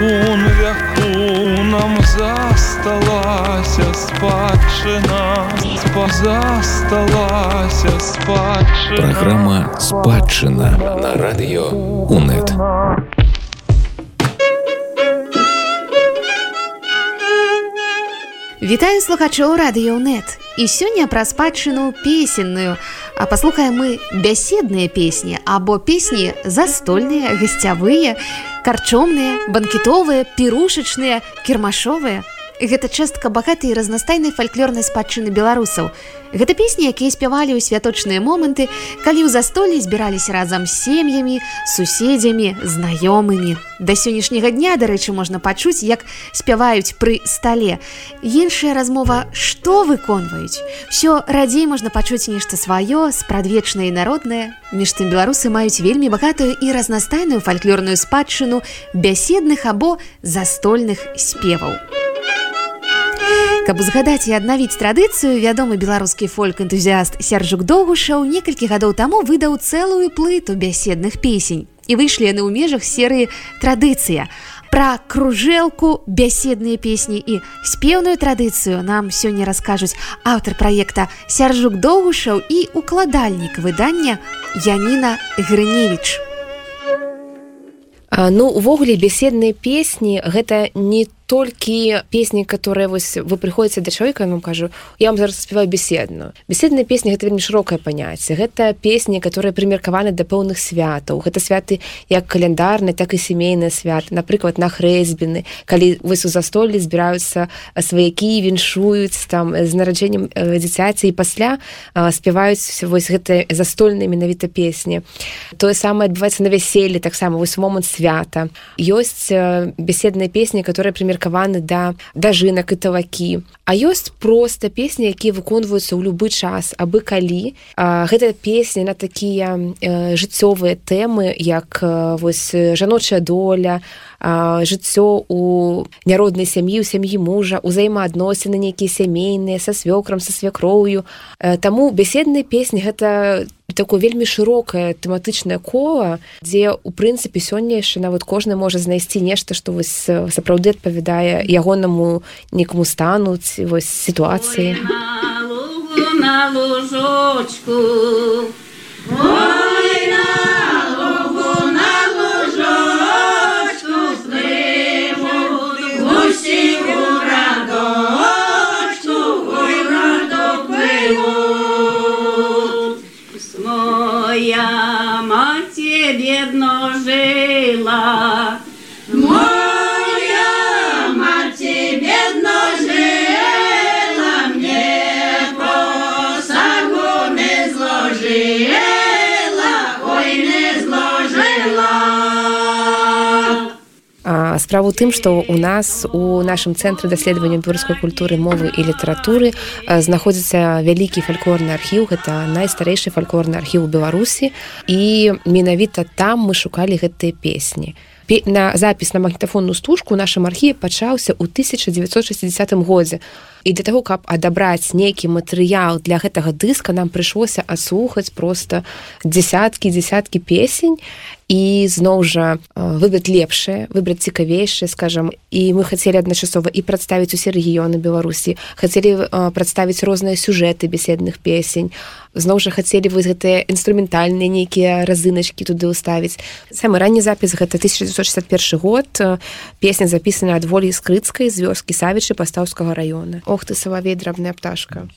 спакун вяку нам засталася спадчына засталася спадчына Праграма спадчына на радыё УНэт. Вітаю слухачоў радыёнет і сёння пра спадчыну песенную. А паслухаем мы бяседныя песні або песні застольныя, гасцявыя, карчомныя, банкетовыя, пірушачныя, кірмашовыя. Гэта частка багатай разнастайнай фальклорнай спадчыны беларусаў. Гэта песні, якія спявалі ў святочныя моманты, калі ў застолі збіраліся разам з сем'ямі, суседзямі, знаёмымі. Да сённяшняга дня, дарэчы, можна пачуць, як спяваюць пры стале. Іншая размова, што выконваюць. Усё радзей можна пачуць нешта сваё, спрадвечнае і народнае. Між тым беларусы маюць вельмі багатую і разнастайную фальклорную спадчыну бяседных або застольных спеваў. Каб узгадаць і аднавіць традыцыю, вядомы беларускі фольк-энтузіаст Сержук Доўгушаў некалькі гадоў таму выдаў цэлую плыту бяседных песень. І выйшлі яны ў межах серыі традыцыя. Пра кружэлку, бяседныя песні і спеўную традыцыю нам сёння раскажуць аўтар праекта Сяржук Доўгушаў і укладальнік выдання Яніна Грыневіч. Ну увогуле беседныя песні гэта не толькі песні которые вось вы прыходзіце да чалавека вам кажу я вам зараз спяваю беседную. Беседныя песні гэта вельмі шырокае паняцце гэта песні которые прымеркаваны да пэўных святаў. Гэта святы як каляндарны так і сямейны свят напрыклад на хрэсбіны калі вось у застоллі збіраюцца сваякі віншуюць там з нараджэннем дзіцяці і пасля спяваюць вось гэта застольныя менавіта песні. Тое самае адбываецца на вяселлі таксама вось момант свята. Ёсць беседныя песні которые прымер меркаваны да дажынак і тавакі а ёсць проста песні якія выконваюцца ў любы час. Абы калі а, гэта песні на такія э, жыццёвыя тэмы як э, вось жаночая доля жыццё у няроднай сям'і у сям'і мужа узаемаадносіны нейкія сямейныя са свёкрам са свякроўю. Э, таму беседныя песні гэта такое вельмі шырокае тэматычнае кола дзе у прынцыпе сёння яшчэ нават кожны можа знайсці нешта што вось сапраўды адпавядае ягонаму некаму стануць вось сітуацыі. На лужочку. Ой, бедно справу тым што у нас у нашым цэнтры даследавання беларускай культуры мовы і літаратуры знаходзіцца вялікі фальклорны архіў. Гэта найстарэйшы фальклорны архіў беларусі. І менавіта там мы шукалі гэтыя песні. На запіс на магнітафонную стужку нашым архіве пачаўся ў 1960 годзе і для таго каб адабраць нейкі матэрыял для гэтага дыска нам прыйшлося аслухаць просто десяткі десяткі песень і зноў жа выбраць лепшае выбраць цікавейшае скажам. І мы хацелі адначасова і прадставіць усе рэгіёны беларусі хацелі прадставіць розныя сюжэты беседных песень. Зноў жа хацелі вы гэтыя інструментальныя нейкія разыначкі туды ўставіць. Самы ранні запіс гэта 1961 год. Песня запісана ад волі скрыцкай з вёскі савічы пастаўскага раёна Ох ты салавей драбная пташка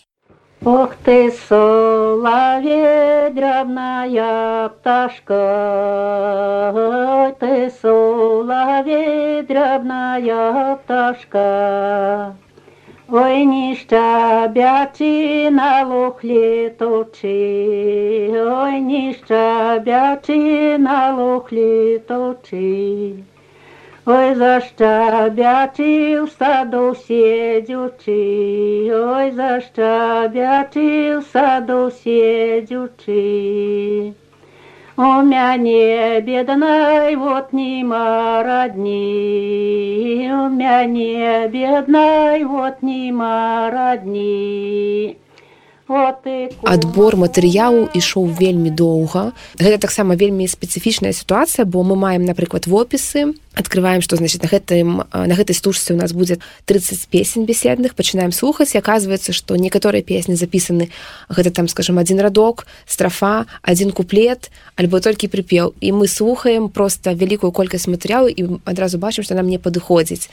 Ох ты соловей, дрябная пташка, Ой ты соловей, дрябная пташка. Ой, не щабячи на лухлі точи, Ой, не щабячи на лухлі точи. Ой, зашчабячыў саду седзючы, Ой, зашчабячыў саду седзючы. У мяне беднай вот нема радні, У мяне беднай вот нема радні. адбор матэрыялу ішоў вельмі доўга. Гэта таксама вельмі спецыфічная сітуацыя бо мы маем напрыклад вопісы открываем что значит на гэтым на гэтай стужцы у нас будет 30 песен беседных пачынаем слухаць оказывается что некаторыя песні записаны гэта там скажем один радок страфа один куплет альбо толькі прыпеў і мы слухаем просто вялікую колькасць матэрыялу і адразу бачым что нам не падыходзіць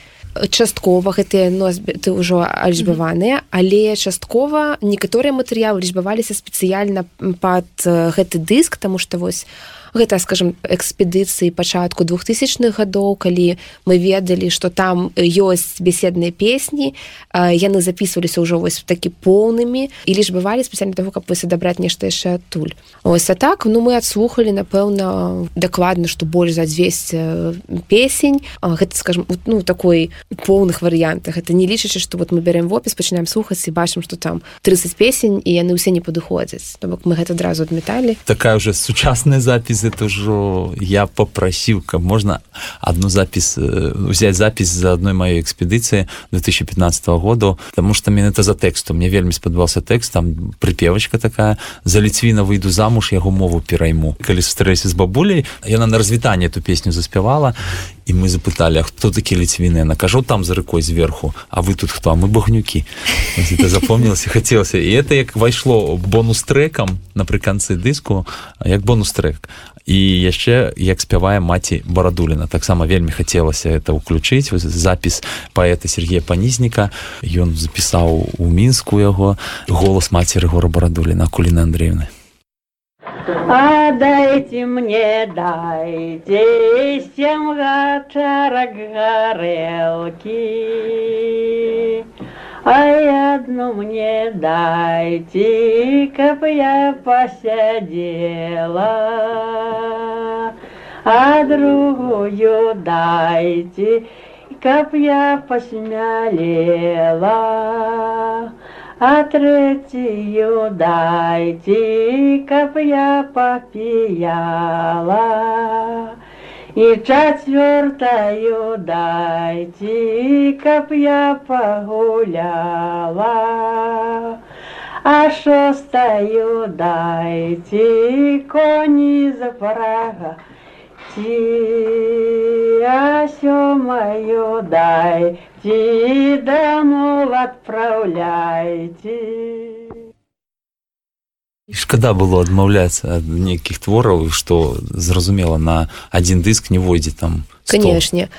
часткова гэтыя носьбіты ўжо альжбаваныя але часткова некаторыя матэрыялы лічбаваліся спецыяльна под гэты дыск тому что вось у гэта скажем экспедыцыі пачатку двухтысячных гадоў калі мы ведалі что там ёсць беседныя песні яны записываліся ўжо вось такі поўнымі і лишь бывалі спецыяльна того каб вось адабраць нешта яшчэ адтуль. Ось а так ну мы адслухали напэўна дакладна что больш за 200 песень. Гэта скажем ну такой поўных варыянтах. Это не лічачы что вот мы берем в опіс пачынаем слухаць і бачым что там 30 песень і яны ўсе не падыходзяць. То бок мы гэта адразу адметалі такая уже сучасная запись это ўжо я попросіў каб можна одну запись взять запись за одной маёй экспедыцыі 2015 году потому что мне это за тэксту мне вельмі спадабаўся тэкст там прыпевочка такая за ліцвіна выйду замуж яго мову перайму калі сустрэся з бабуляй яна на развітанне эту песню заспявала і мы запыталі а хто такі ліцвіны накажу там за рыкой зверху а вы тут хто? Мы багнюкі это запомнілася хацелася і это як вайшло бонус трекам напрыканцы дыску як бонус трек і яшчэ як спявае маці барадуліна таксама вельмі хацелася это ўключыць. Запіс паэта Сергея панізніка ён запісаў у мінску яго. Голас мацеры гора барадуліна куліна Андреевны А дайте мне, дайте семь гачарок горелки. А одну мне дайте, каб я посидела, а другую дайте, каб я посмялела, а третью дайте, каб я попияла. И четвертую дайте, каб я погуляла. А шестую дайте, кони за порога. А сёмаю дайте, домов отправляйте. Шкада было адмаўляцца ад нейкіх твораў што зразумела на адзін дыск не войдзе там канешне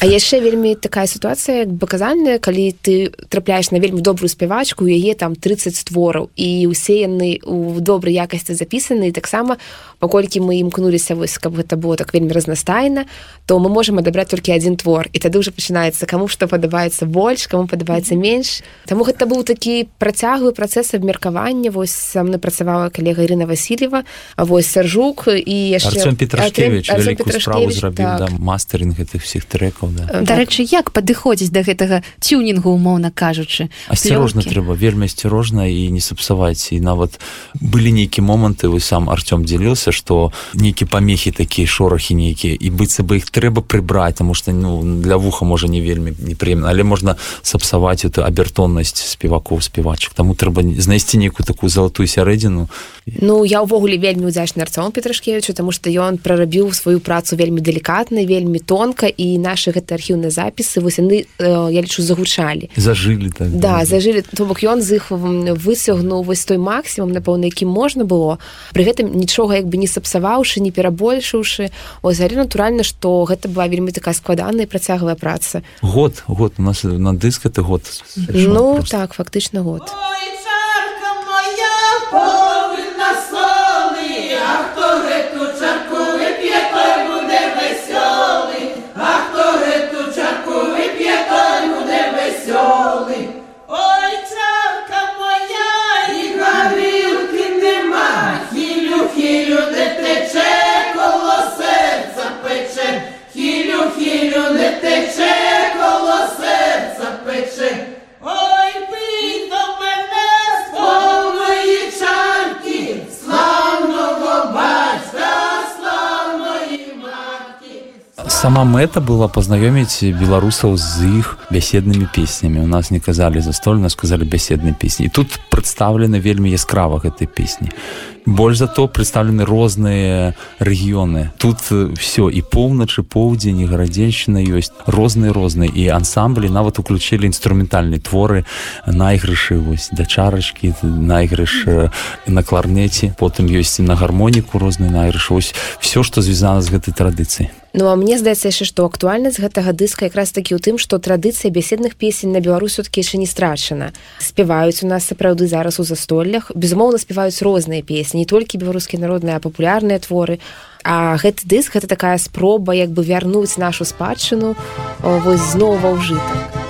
А яшчэ вельмі такая сітуацыя як паказальная калі ты трапляеш на вельмі добрую спявачку яе там 30 створаў і усе яны у добрай якасці запісаны таксама паколькі мы імкнуліся вось каб гэта было так вельмі разнастайна то мы можемм адабраць толькі адзін твор і тады ўжо пачынаецца каму што падабаецца больш каму падабаецца менш. Таму гэта быў такі працяглы працэс абмеркавання. Вось са мной працавала калега Ірына Васильева вось сяржук і яшчэ Петрашкевич справу зрабіў так. да, мастеринг гэтых всех трекаў да. дарэчы як падыходзіць да гэтага тюнінгу умоўна кажучы? Асцярожна трэба вельмі асцярожна і не сапсаваць. І нават былі нейкія моманты вы сам Артём дзеліился что нейкі памехі такія шорахі нейкія і быцца бы іх трэба прыбраць тому что ну для вуха можа не вельмі непрыемна. Але можна сапсаваць эту абертоннасць спевакоў спевачак таму трэба знайсці нейкую такую залатую сярэдзіну. Ну я ўвогуле вельмі удзячны Арцом Петрашкевичу тому что ён прарабіў сваю працу вельмі далікатна вельмі вельмі тонка і наши гэта архіўныя запісы вось яны я лічу загучалі. Зажылі так, да зажылі. То бок ён з іх высягнуў вось той максімум напэўна якім можна было. Пры гэтым нічога як бы не сапсаваўшы не перабольшыўшы. Озалі натуральна што гэта была вельмі такая складаная працягвая праца. Год год у нас на дыск это год. Ну просто. так фактычна год. Ой, сама мэта была пазнаёміць беларусаў з іх бяседнымі песнямі у нас не казалі застольна сказалі бяседныя песні і тут прадстаўлены вельмі яскрава гэтай песні больш за то прадстаўлены розныя рэгіёны тут все і поўначы поўдзень і гарадзельшчына ёсць розныя розныя і ансамблі нават уключылі інструментальныя творы. Найгрышы вось да чарачкі найгрыш э, на кларнеце потым ёсць і на гармоніку розны найгрыш ось все што звязана з гэтай традыцыяй Ну а мне здаецца яшчэ што актуальнасць гэтага дыска якраз такі ў тым што традыцыя бяседных песень на беларус все-таки яшчэ не страчана. Спяваюць у нас сапраўды зараз у застоллях. Безумоўна спяваюць розныя песні не толькі беларускія народныя папулярныя творы. А гэты дыск гэта такая спроба як бы вярнуць нашу спадчыну вось зноў ва ўжытак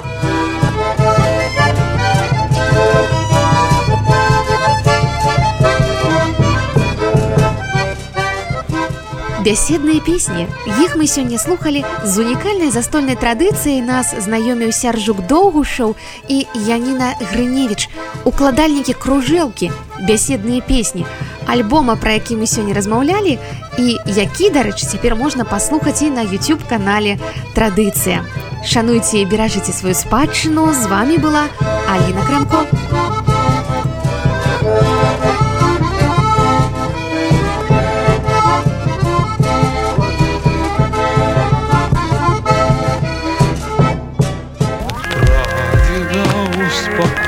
бяседныя песні іх мы сёння слухали з унікальнай застольнай традыцыяй нас знаёміў сяржук доўгушаў і Яніна грыневич укладальнікі кружэлкі бяседныя песні альбома пра які мы сёння размаўлялі. І які дарэчы цяпер можна паслухаць і на youtube канале традыцыя шануйце беражыце сваю спадчыну з вами была Аліна крамко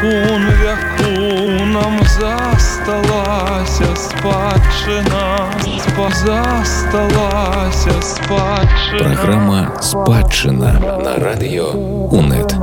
спакон вяку нам засталася спадчына спа засталася спадчына Праграма спадчына на радыё УНэт.